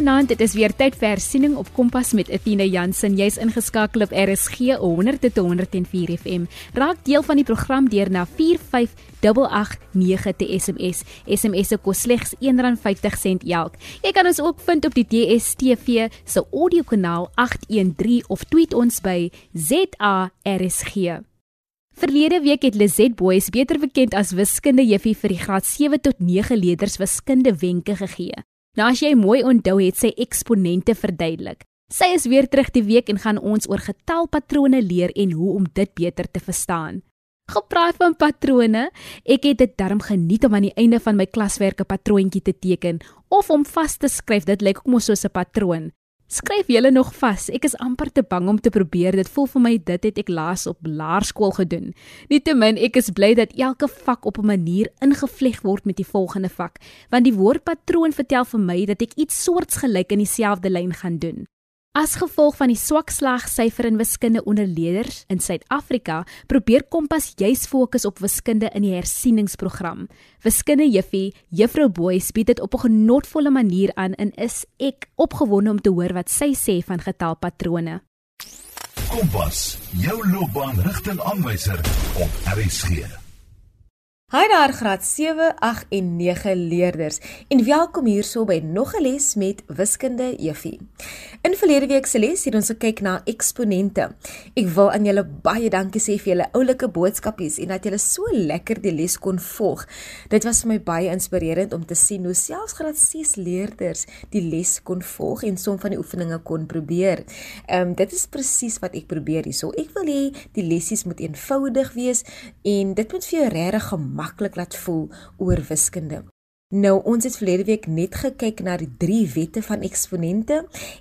Goeienaand, dit is weer tyd vir hersiening op Kompas met Athena Jansen. Jy's ingeskakel op RSG 100.104 FM. Raak deel van die program deur na 45889 te SMS. SMS se kos slegs R1.50 elk. Jy kan ons ook vind op die DSTV se audiokanaal 813 of tweet ons by ZARSG. Verlede week het Lizet Boys, beter bekend as wiskunde juffie vir die graad 7 tot 9 leerders wiskunde wenke gegee. Nou as jy mooi onthou het sy eksponente verduidelik. Sy is weer terug die week en gaan ons oor getalpatrone leer en hoe om dit beter te verstaan. Gepraat van patrone, ek het dit darm geniet om aan die einde van my klaswerke patroontjie te teken of om vas te skryf. Dit lyk ook mos soos 'n patroon. Skryf julle nog vas. Ek is amper te bang om te probeer. Dit voel vir my dit het ek laas op laerskool gedoen. Nietemin, ek is bly dat elke vak op 'n manier ingevleg word met die volgende vak, want die woordpatroon vertel vir my dat ek iets soortgelyk in dieselfde lyn gaan doen. As gevolg van die swak slagsyfer in wiskunde onder leerders in Suid-Afrika, probeer Kompas juis fokus op wiskunde in die hersieningsprogram. Wiskunde Juffie, Juffrou Boys bied dit op 'n genotvolle manier aan en is ek opgewonde om te hoor wat sy sê van getalpatrone. Kompas, jou loopbaanrigtingaanwyser op RSG. Hi daar graad 7, 8 en 9 leerders en welkom hierso by nog 'n les met wiskunde Juffie. In verlede week se les het ons gekyk na eksponente. Ek wil aan julle baie dankie sê vir julle oulike boodskapies en dat julle so lekker die les kon volg. Dit was vir my baie inspirerend om te sien hoe selfs graad 6 leerders die les kon volg en som van die oefeninge kon probeer. Ehm um, dit is presies wat ek probeer hierso. Ek wil hê die lessies moet eenvoudig wees en dit moet vir jou regtig maklik laat voel oor wiskunde. Nou ons het verlede week net gekyk na die drie wette van eksponente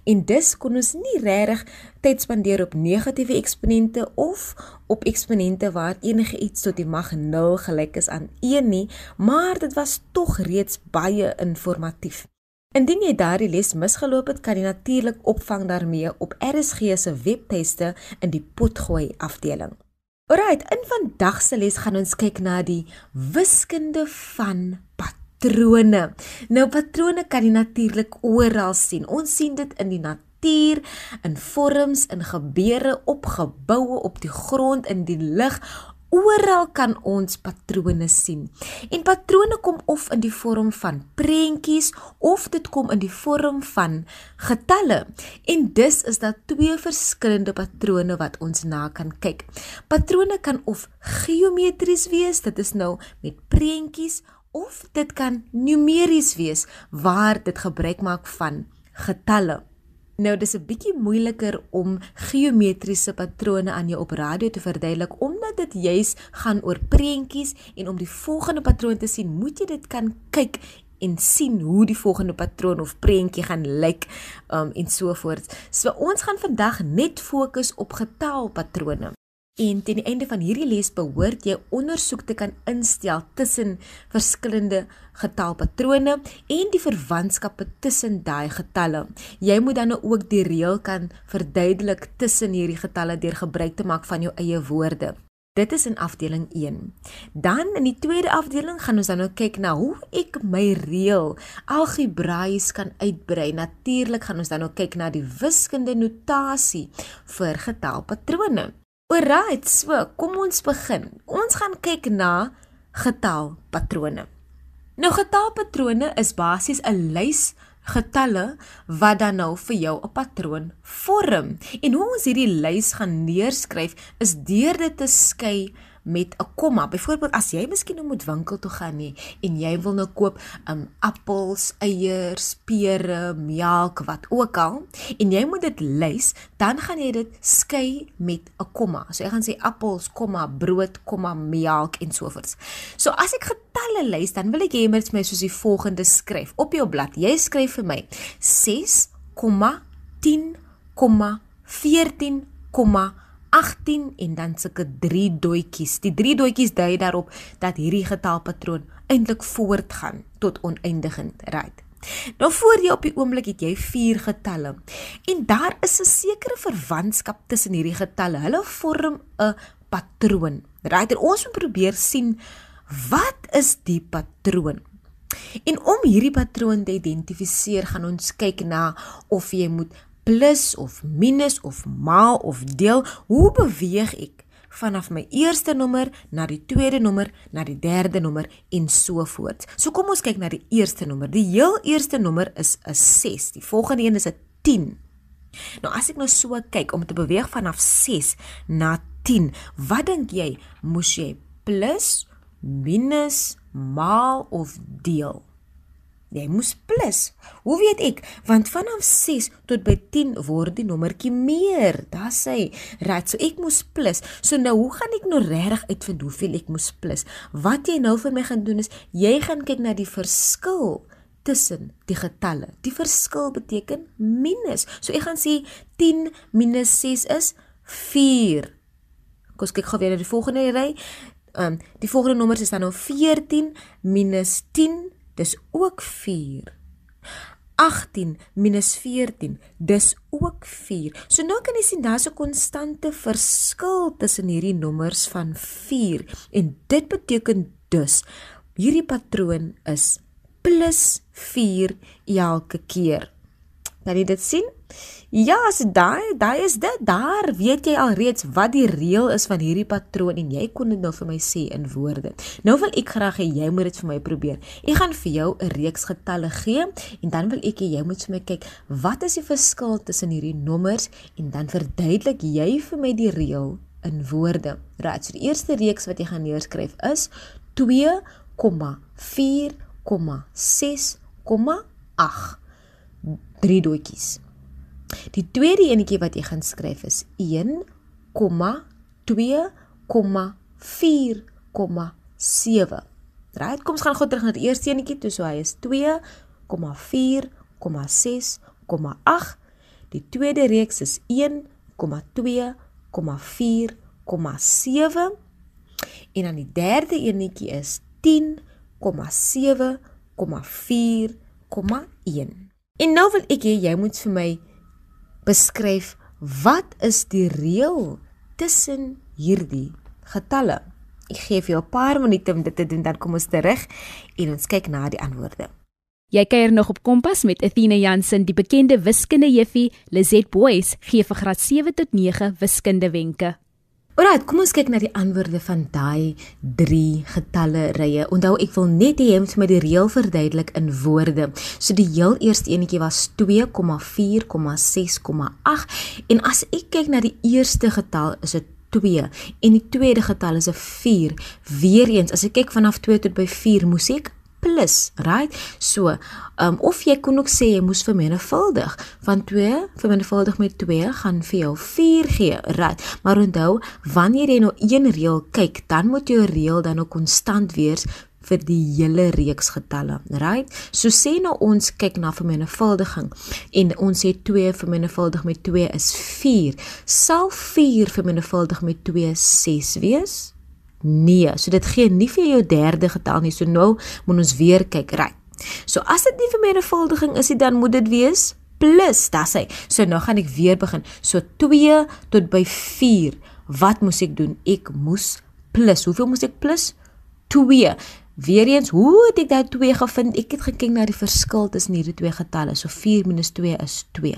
en dus kon ons nie regtig tyd spandeer op negatiewe eksponente of op eksponente waar enige iets tot die mag 0 gelyk is aan 1 nie, maar dit was tog reeds baie informatief. Indien jy daardie les misgeloop het, kan jy natuurlik opvang daarmee op RSG se webtuiste in die potgooi afdeling. Alright, in vandag se les gaan ons kyk na die wiskunde van patrone. Nou patrone kan jy natuurlik oral sien. Ons sien dit in die natuur, in vorms, in gebeure, op geboue, op die grond, in die lug, Oral kan ons patrone sien. En patrone kom of in die vorm van prentjies of dit kom in die vorm van getalle. En dus is daar twee verskillende patrone wat ons na kan kyk. Patrone kan of geometries wees, dit is nou met prentjies of dit kan numeries wees waar dit gebruik maak van getalle. Nou dis 'n bietjie moeiliker om geometriese patrone aan jou op radio te verduidelik omdat dit juis gaan oor prentjies en om die volgende patroon te sien, moet jy dit kan kyk en sien hoe die volgende patroon of prentjie gaan lyk um, en so voort. So ons gaan vandag net fokus op getalpatrone. En teen die einde van hierdie les behoort jy ondersoek te kan instel tussen verskillende getalpatrone en die verwantskappe tussen daai getalle. Jy moet dan ook die reël kan verduidelik tussen hierdie getalle deur gebruik te maak van jou eie woorde. Dit is in afdeling 1. Dan in die tweede afdeling gaan ons dan nou kyk na hoe ek my reël algebraies kan uitbrei. Natuurlik gaan ons dan nou kyk na die wiskunde notasie vir getalpatrone. Alright, so kom ons begin. Ons gaan kyk na getalpatrone. Nou getalpatrone is basies 'n lys getalle wat dan nou vir jou 'n patroon vorm. En hoe ons hierdie lys gaan neerskryf is deur dit te skei met 'n komma. Byvoorbeeld as jy miskien nou moet winkel toe gaan nie en jy wil nou koop um appels, eiers, pere, melk, wat ook al en jy moet dit lys, dan gaan jy dit skei met 'n komma. So jy gaan sê appels, komma, brood, komma, melk en so voort. So as ek getalle lys, dan wil ek hê jy moet my soos die volgende skryf op jou blad. Jy skryf vir my 6, 10, 14, 18 en dan sulke 3 doetjies. Die 3 doetjies dui daarop dat hierdie getalpatroon eintlik voortgaan tot oneindigend, right? Nou voor jy op die oomblik het jy 4 getalle. En daar is 'n sekere verwantskap tussen hierdie getalle. Hulle vorm 'n patroon. Right? En ons moet probeer sien wat is die patroon? En om hierdie patroon te identifiseer, gaan ons kyk na of jy moet plus of minus of maal of deel. Hoe beweeg ek vanaf my eerste nommer na die tweede nommer, na die derde nommer en so voort. So kom ons kyk na die eerste nommer. Die heel eerste nommer is 'n 6. Die volgende een is 'n 10. Nou as ek nou so kyk om te beweeg vanaf 6 na 10, wat dink jy? Moes jy plus, minus, maal of deel? Jy moes plus. Hoe weet ek? Want vanaf 6 tot by 10 word die nommertjie meer. Daar sê, right, so ek moes plus. So nou, hoe gaan ek nou regtig uitvind hoeveel ek moes plus? Wat jy nou vir my gaan doen is, jy gaan kyk na die verskil tussen die getalle. Die verskil beteken minus. So ek gaan sê 10 minus 6 is 4. Kom ons kyk gou weer na die volgende ry. Ehm um, die volgende nommers is dan nou 14 minus 10 dis ook 4. 18 minus 14, dis ook 4. So nou kan jy sien daar's 'n konstante verskil tussen hierdie nommers van 4 en dit beteken dus hierdie patroon is plus 4 elke keer. Kan jy dit sien? Ja, as daai, daai is dit. Daar weet jy al reeds wat die reël is van hierdie patroon en jy kon dit nou vir my sê in woorde. Nou wil ek graag hê jy moet dit vir my probeer. Ek gaan vir jou 'n reeks getalle gee en dan wil ek hê jy moet vir my kyk wat is die verskil tussen hierdie nommers en dan verduidelik jy vir my die reël in woorde. Right, so die eerste reeks wat jy gaan neerskryf is 2,4,6,8. Drie doetjies. Die tweede enetjie wat jy gaan skryf is 1,2,4,7. Right, kom ons gaan gou terug na die eerste enetjie, toe so hy is 2,4,6,8. Die tweede reeks is 1,2,4,7 en dan die derde enetjie is 10,7,4,1. En nou wil ek hê jy moet vir my beskryf wat is die reël tussen hierdie getalle. Ek gee vir jou 'n paar minute om dit te doen dan kom ons terug en ons kyk na die antwoorde. Jy kuier nog op Kompas met Athena Jansen, die bekende wiskunde juffie Lizet Boys gee vir graad 7 tot 9 wiskunde wenke. Alraai, kom ons kyk na die antwoorde van daai 3 getalle rye. Onthou, ek wil net hê jy moet my die reël verduidelik in woorde. So die heel eerste enetjie was 2,4,6,8 en as ek kyk na die eerste getal, is dit 2 en die tweede getal is 'n 4. Weereens, as ek kyk vanaf 2 tot by 4, moes ek plus, right? So, um of jy kon ook sê jy moes vermenigvuldig. Van 2 vermenigvuldig met 2 gaan vir jou 4 gee, right? Maar onthou, wanneer jy nou een reël kyk, dan moet jou reël dan ook konstant wees vir die hele reeks getalle, right? So sê nou ons kyk na vermenigvuldiging en ons sê 2 vermenigvuldig met 2 is 4. Sal 4 vermenigvuldig met 2 6 wees? Nee, so dit gee nie vir jou derde getal nie. So nou moet ons weer kyk, reg. So as dit nie vermenigvuldiging is nie, dan moet dit wees plus, dis hy. So nou gaan ek weer begin. So 2 tot by 4. Wat moes ek doen? Ek moes plus. Hoeveel moes ek plus? 2. Weereens, hoe het ek daai 2 gevind? Ek het gekyk na die verskil tussen hierdie twee getalle. So 4 minus 2 is 2.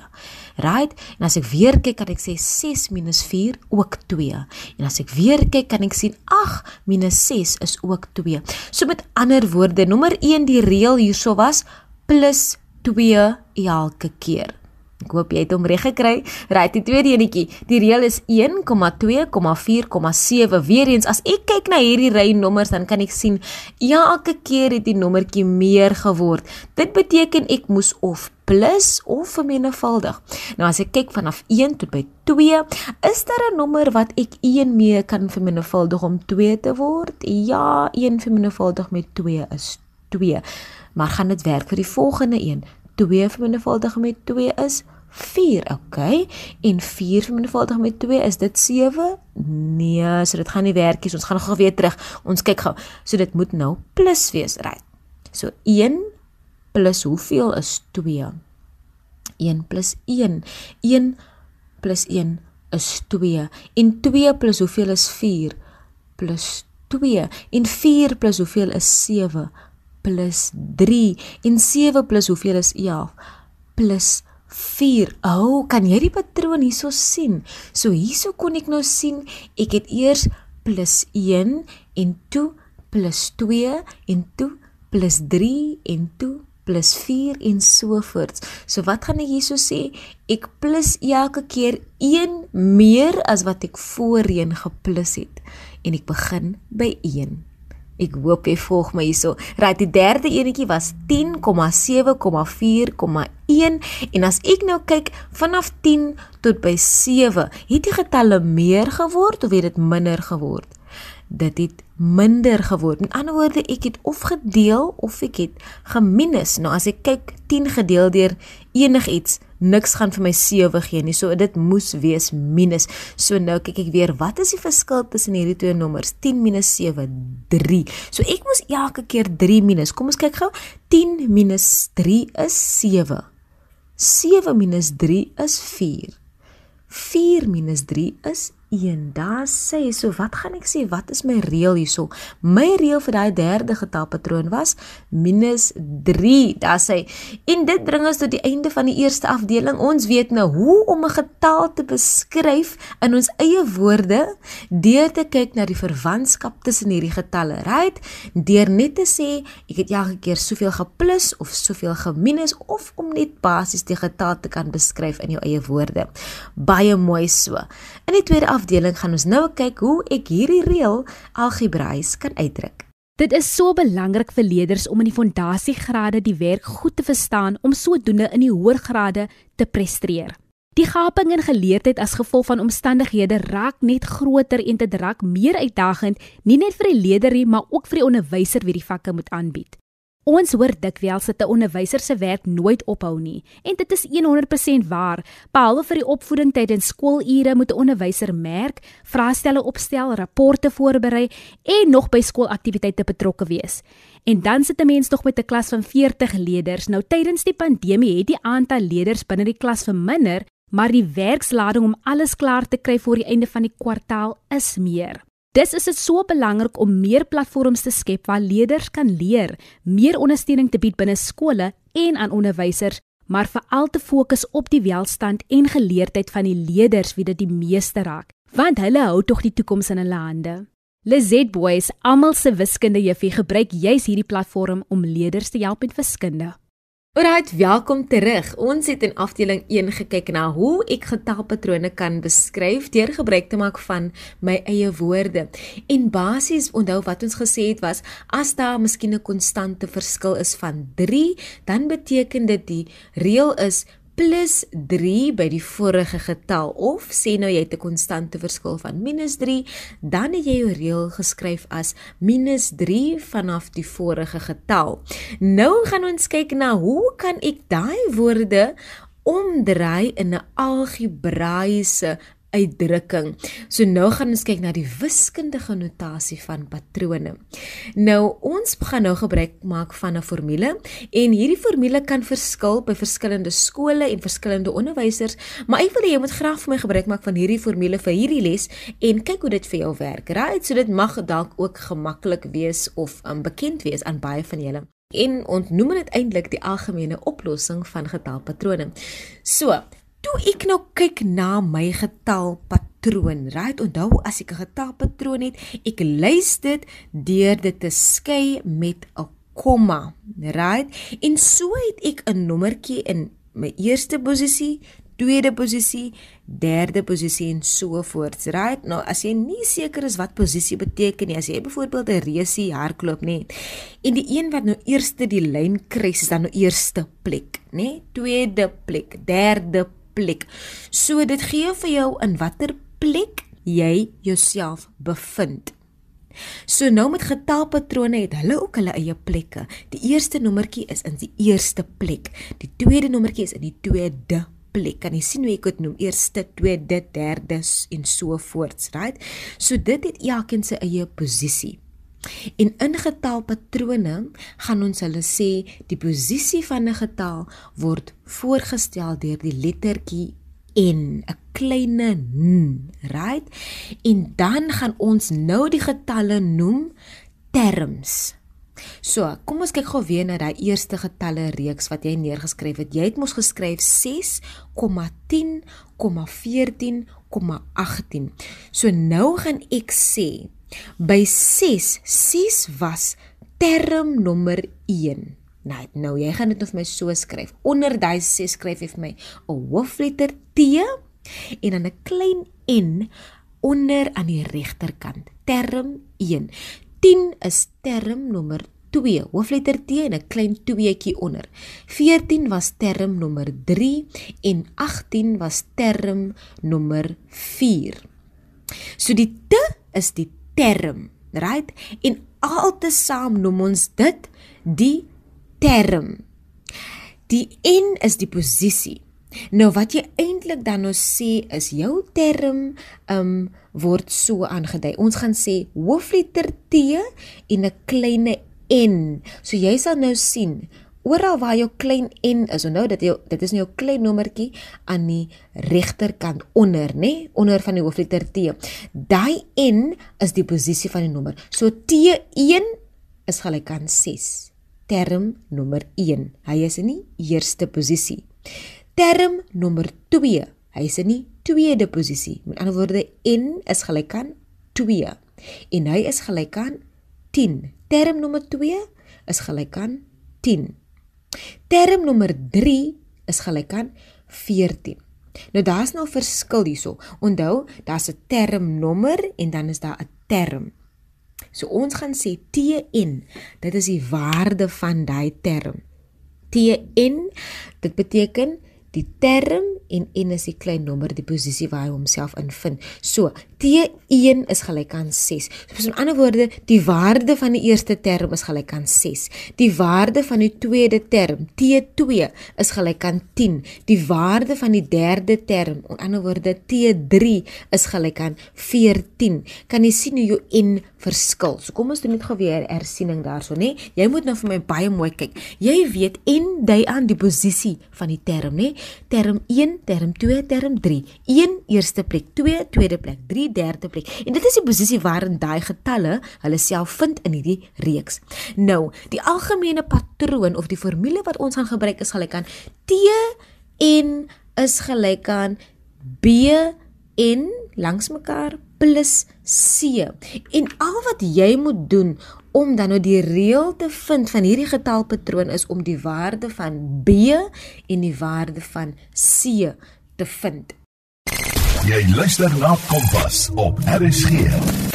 Right? En as ek weer kyk, kan ek sê 6 minus 4 ook 2. En as ek weer kyk, kan ek sien 8 minus 6 is ook 2. So met ander woorde, nommer 1 die reël hierso was plus 2 elke keer. Ek hoop jy het hom reg gekry. Right, die tweede enetjie. Die reël is 1,2,4,7. Weereens as ek kyk na hierdie ry nommers dan kan ek sien ja, elke keer het die nommertjie meer geword. Dit beteken ek moes of plus of vermenigvuldig. Nou as ek kyk vanaf 1 tot by 2, is daar 'n nommer wat ek 1 mee kan vermenigvuldig om 2 te word? Ja, 1 vermenigvuldig met 2 is 2. Maar gaan dit werk vir die volgende een? 2 vermenigvuldig met 2 is 4, okay? En 4 vermenigvuldig met 2 is dit 7? Nee, so dit gaan nie werk nie. Ons gaan gou weer terug. Ons kyk gou. So dit moet nou plus wees, right? So 1 plus hoeveel is 2? 1 plus 1. 1 plus 1 is 2. En 2 plus hoeveel is 4? Plus 2. En 4 plus hoeveel is 7? Plus 3 en 7 plus hoeveel is 11 plus 4. O, oh, kan jy die patroon hierso sien? So hierso kon ek nou sien ek het eers plus 1 en toe plus 2 en toe plus 3 en toe plus 4 en so voort. So wat gaan ek hierso sê? Ek plus elke keer 1 meer as wat ek voorheen geplus het en ek begin by 1. Ek hoop jy volg my hierso. Right, die derde enetjie was 10,7,4,1 en as ek nou kyk vanaf 10 tot by 7, het die getalle meer geword of het dit minder geword? Dit het minder geword. Met ander woorde, ek het of gedeel of ek het geminus. Nou as ek kyk 10 gedeel deur enigiets, niks gaan vir my 7 gee nie. So dit moes wees minus. So nou kyk ek weer, wat is die verskil tussen hierdie twee nommers? 10 minus 7, 3. So ek moes elke keer 3 minus. Kom ons kyk gou. 10 minus 3 is 7. 7 minus 3 is 4. 4 minus 3 is 1. Daar sê so wat gaan ek sê wat is my reël hierso? My reël vir daai derde getalpatroon was -3. Daar sê en dit bring ons tot die einde van die eerste afdeling. Ons weet nou hoe om 'n getal te beskryf in ons eie woorde deur te kyk na die verwantskap tussen hierdie getalle, right? Deur net te sê ek het elke keer soveel geplus of soveel geminus of om net basies die getal te kan beskryf in jou eie woorde. Baie mooi so. In die tweede afdeling gaan ons nou kyk hoe ek hierdie reël algebraïs kan uitdruk. Dit is so belangrik vir leerders om in die fondasiegrade die werk goed te verstaan om sodoende in die hoër grade te presteer. Die gaping in geleerdheid as gevolg van omstandighede raak net groter en dit raak meer uitdagend nie net vir die leerder nie, maar ook vir die onderwyser wie die vakke moet aanbied. Ons hoor dikwels dat 'n onderwyser se werk nooit ophou nie, en dit is 100% waar. Behalwe vir die opvoeding tydens skoolure moet 'n onderwyser merk, vraestelle opstel, rapporte voorberei en nog by skoolaktiwiteite betrokke wees. En dan sit 'n mens nog met 'n klas van 40 leerders. Nou tydens die pandemie het die aantal leerders binne die klas verminder, maar die werkslading om alles klaar te kry voor die einde van die kwartaal is meer. Dis is dit so belangrik om meer platforms te skep waar leerders kan leer, meer ondersteuning te bied binne skole en aan onderwysers, maar veral te fokus op die welstand en geleerdheid van die leerders wie dit die meeste raak, want hulle hou tog die toekoms in hulle hande. Lizet Boys, almal se wiskunde juffie gebruik juis hierdie platform om leerders te help met wiskunde. Alright, welkom terug. Ons het in afdeling 1 gekyk na hoe ek getalpatrone kan beskryf deur gebruik te maak van my eie woorde. En basies onthou wat ons gesê het was as daar miskien 'n konstante verskil is van 3, dan beteken dit die reël is plus 3 by die vorige getal of sê nou jy het 'n konstante verskil van minus 3, dan het jy jou reël geskryf as minus 3 vanaf die vorige getal. Nou gaan ons kyk na hoe kan ek daai woorde omdraai in 'n algebraiese uitdrukking. So nou gaan ons kyk na die wiskundige notasie van patrone. Nou ons gaan nou gebruik maak van 'n formule en hierdie formule kan verskil by verskillende skole en verskillende onderwysers, maar ek wil hê jy moet graag vir my gebruik maak van hierdie formule vir hierdie les en kyk hoe dit vir jou werk. Right? So dit mag dalk ook gemaklik wees of um, bekend wees aan baie van julle en ontnoem dit eintlik die algemene oplossing van getalpatrone. So, Toe ek nou kyk na my getalpatroon, right? Onthou as ek 'n getalpatroon het, ek lys dit deur dit te skei met 'n komma, right? En so het ek 'n nommertjie in my eerste posisie, tweede posisie, derde posisie en so voort, right? Nou as jy nie seker is wat posisie beteken nie, as jy byvoorbeeld 'n reusie hardloop nie, en die een wat nou eerste die lyn kruis is dan nou eerste plek, nê? Tweede plek, derde plek. So dit gee vir jou in watter plek jy jouself bevind. So nou met getalpatrone het hulle ook hulle eie plekke. Die eerste nommertjie is in die eerste plek. Die tweede nommertjie is in die tweede plek. Kan jy sien hoe ek dit noem? Eerste, tweede, derde en so voorts, right? So dit het elkeen sy eie posisie. En in getalpatrone gaan ons hulle sê die posisie van 'n getal word voorgestel deur die lettertjie n, 'n klein n, right? En dan gaan ons nou die getalle noem terms. So, kom ons kyk gou weer na daai eerste getalle reeks wat jy neergeskryf het. Jy het mos geskryf 6,10, 14,18. So nou gaan ek sê by 6, 6 was term nommer 1. Nou, nou jy gaan dit of my so skryf. Onder daai 6 skryf jy vir my 'n hoofletter T en dan 'n klein n onder aan die regterkant. Term 1. 10 is term nommer 2, hoofletter T en 'n klein tweetjie onder. 14 was term nommer 3 en 18 was term nommer 4. So die T is die term, right? En altesaam noem ons dit die term. Die N is die posisie. Nou wat jy eintlik dan nou sê is jou term um word so aangedui. Ons gaan sê hoofletter T en 'n klein n. So jy sal nou sien oral waar jou klein n is, onthou dat jy dit is nou jou klein nommertjie aan die regterkant onder, nê, onder van die hoofletter T. Daai n is die posisie van die nommer. So T1 is gelyk aan 6. Term nommer 1. Hy is in die eerste posisie. Term nommer 2. Hy is in die tweede posisie. Met ander woorde n is gelyk aan 2 en hy is gelyk aan 10. Term nommer 2 is gelyk aan 10. Term nommer 3 is gelyk aan 14. Nou daar's nou 'n verskil hierso. Onthou, daar's 'n termnommer en dan is daar 'n term. So ons gaan sê Tn, dit is die waarde van daai term. Tn, dit beteken die term en n is die klein nommer die posisie waar hy homself invind. So, T1 is gelyk aan 6. So in ander woorde, die waarde van die eerste term is gelyk aan 6. Die waarde van die tweede term, T2, is gelyk aan 10. Die waarde van die derde term, in ander woorde T3, is gelyk aan 14. Kan jy sien hoe jou n verskil? So kom ons doen net gou weer hersiening daarso, nê? Jy moet nou vir my baie mooi kyk. Jy weet n dui aan die posisie van die term, nê? Term 1 term 2, term 3. 1 eerste plek, 2 tweede plek, 3 derde plek. En dit is die posisie waarin daai getalle hulle self vind in hierdie reeks. Nou, die algemene patroon of die formule wat ons gaan gebruik is gelyk aan T en is gelyk aan B en langs mekaar plus C. En al wat jy moet doen om dan nou die reël te vind van hierdie getalpatroon is om die waarde van B en die waarde van C te vind. Jy luister na Kompas op RSG.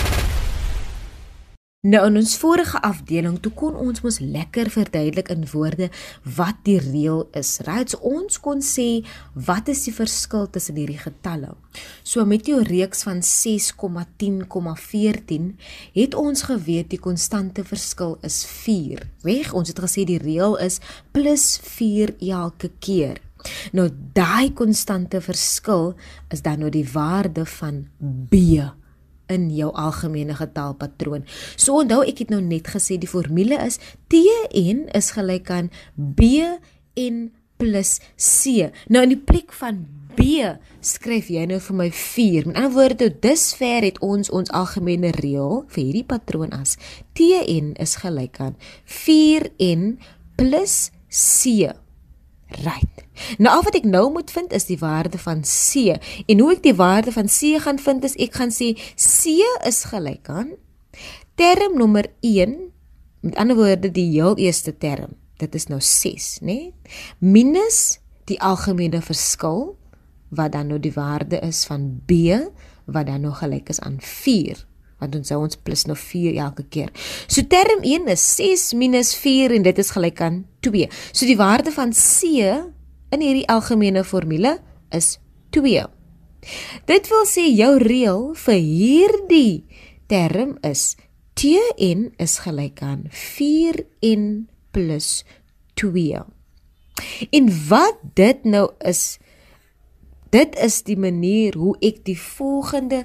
Nou in ons vorige afdeling toe kon ons mos lekker verduidelik in woorde wat die reël is. Right? So ons kon sê wat is die verskil tussen hierdie getalle. So met jou reeks van 6,10,14 het ons geweet die konstante verskil is 4. Reg? Ons het gesê die reël is plus 4 elke keer. Nou daai konstante verskil is dan nou die waarde van B in jou algemene getalpatroon. So onthou ek het nou net gesê die formule is Tn is gelyk aan Bn plus C. Nou in die plek van B skryf jy nou vir my 4. Met ander woorde, dusver het ons ons algemene reël vir hierdie patroon as Tn is gelyk aan 4n plus C. Right. Nou al wat ek nou moet vind is die waarde van C. En hoe ek die waarde van C gaan vind is ek gaan sê C is gelyk aan term nommer 1 met ander woorde die heel eerste term. Dit is nou 6, né? Nee? Minus die algemene verskil wat dan nou die waarde is van B wat dan nou gelyk is aan 4 want ons sou ons plus nou 4 elke keer. So term 1 is 6 minus 4 en dit is gelyk aan 2. So die waarde van C in hierdie algemene formule is 2. Dit wil sê jou reël vir hierdie term is Tn is gelyk aan 4n plus 2. En wat dit nou is dit is die manier hoe ek die volgende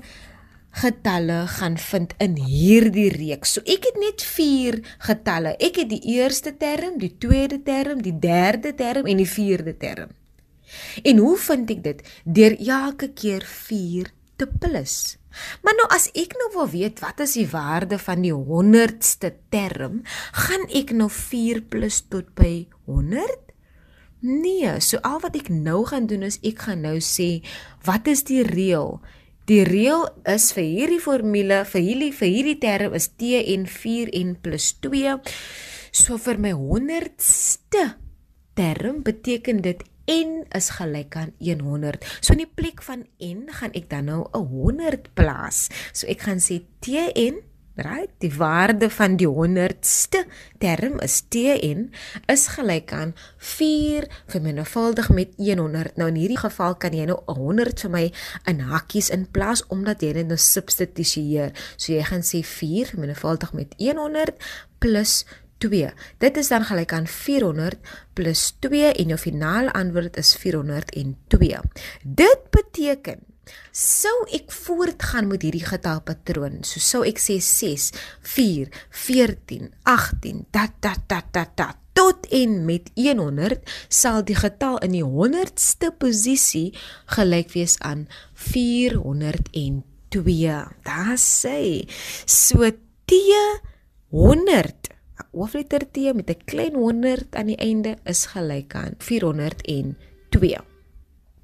getalle gaan vind in hierdie reeks. So ek het net 4 getalle. Ek het die eerste term, die tweede term, die derde term en die vierde term. En hoe vind ek dit? Deur elke keer 4 te plus. Maar nou as ek nou wil weet wat is die waarde van die 100ste term, gaan ek nou 4 plus tot by 100? Nee, so al wat ek nou gaan doen is ek gaan nou sê wat is die reël? Die reël is vir hierdie formule, vir hierdie vir hierdie term is T en 4 en plus 2. So vir my 100ste term beteken dit n is gelyk aan 100. So in die plek van n gaan ek dan nou 'n 100 plaas. So ek gaan sê Tn Right, die waarde van die 100ste term is Tn is gelyk aan 4 vermenigvuldig met 100. Nou in hierdie geval kan jy nou 100 vir my in hakkies in plaas omdat jy dit nou substitueer. So jy gaan sê 4 vermenigvuldig met 100 plus 2. Dit is dan gelyk aan 400 plus 2 en jou finale antwoord is 402. Dit beteken Sou ek voortgaan met hierdie getalpatroon, so sou ek sê 6, 4, 14, 18, dat dat dat dat dat tot en met 100 sal die getal in die 100ste posisie gelyk wees aan 402. Daar sê so T 100 hoofletter T met 'n klein 100 aan die einde is gelyk aan 402.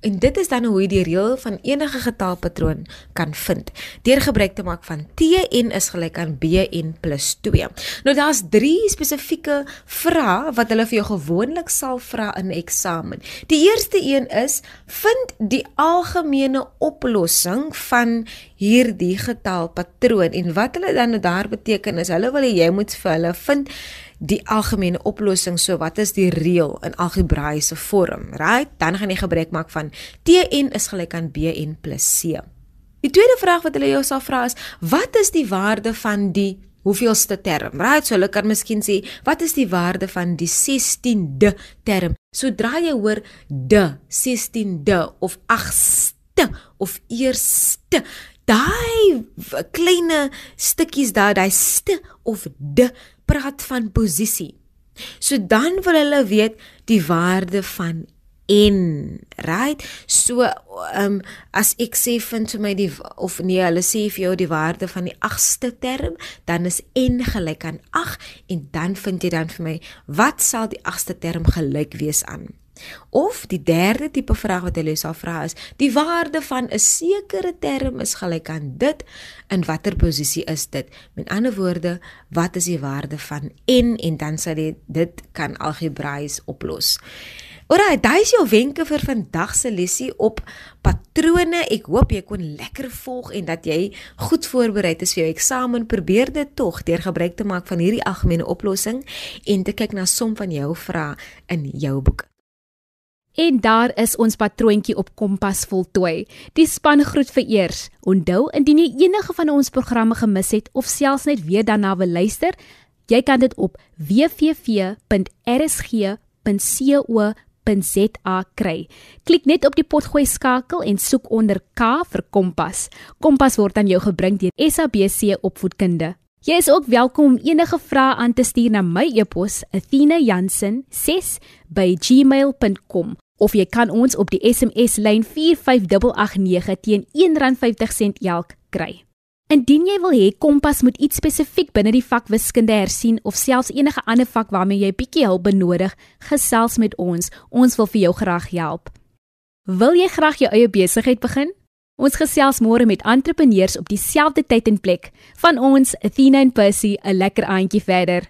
En dit is dan hoe jy die reël van enige getalpatroon kan vind. Deur gebruik te maak van Tn is gelyk aan Bn + 2. Nou daar's 3 spesifieke vrae wat hulle vir jou gewoonlik sal vra in eksamen. Die eerste een is: vind die algemene oplossing van hierdie getalpatroon. En wat hulle dan daar beteken is hulle wil jy moet vir hulle vind die algemene oplossing. So wat is die reël in algebraiese vorm right? Dan gaan jy gebruik maak van tn is gelyk aan bn c. Die tweede vraag wat hulle jou sal vra is wat is die waarde van die hoeveelste term right? So hulle kan miskien sê wat is die waarde van die 16de term? Sodra jy hoor de 16de of 8ste of eerste daai kleine stukkies daar daai st of de praat van posisie. So dan wil hulle weet die waarde van en, right? So ehm um, as ek sê vind vir my die of nee, hulle sê vir jou die waarde van die 8ste term, dan is n gelyk aan 8 en dan vind jy dan vir my wat sal die 8ste term gelyk wees aan? Of die derde tipe vraag wat hulle sal vra is: die waarde van 'n sekere term is gelyk aan dit in watter posisie is dit? Met ander woorde, wat is die waarde van n en dan sal jy dit kan algebraies oplos. Alraai, daai is jou wenke vir vandag se lesie op patrone. Ek hoop jy kon lekker volg en dat jy goed voorberei is vir jou eksamen. Probeer dit tog deur gebruik te maak van hierdie algemene oplossing en te kyk na som van jou vrae in jou boek. En daar is ons patroontjie op Kompas voltooi. Die span groet vir eers. Onthou indien jy enige van ons programme gemis het of selfs net weer daarna wil luister, jy kan dit op www.rsg.co.za kry. Klik net op die potgooi skakel en soek onder K vir Kompas. Kompas word aan jou gebring deur SABC Opvoedkunde. Jy is ook welkom om enige vrae aan te stuur na my e-pos athena.jansen6@gmail.com of jy kan ons op die SMS lyn 45889 teen R1.50 elk kry. Indien jy wil hê Kompas moet iets spesifiek binne die vak wiskunde hersien of selfs enige ander vak waarmee jy bietjie hulp benodig, gesels met ons. Ons wil vir jou graag help. Wil jy graag jou eie besigheid begin? Ons gesels môre met entrepreneurs op dieselfde tyd en plek. Van ons, Athena en Percy, 'n lekker aandjie verder.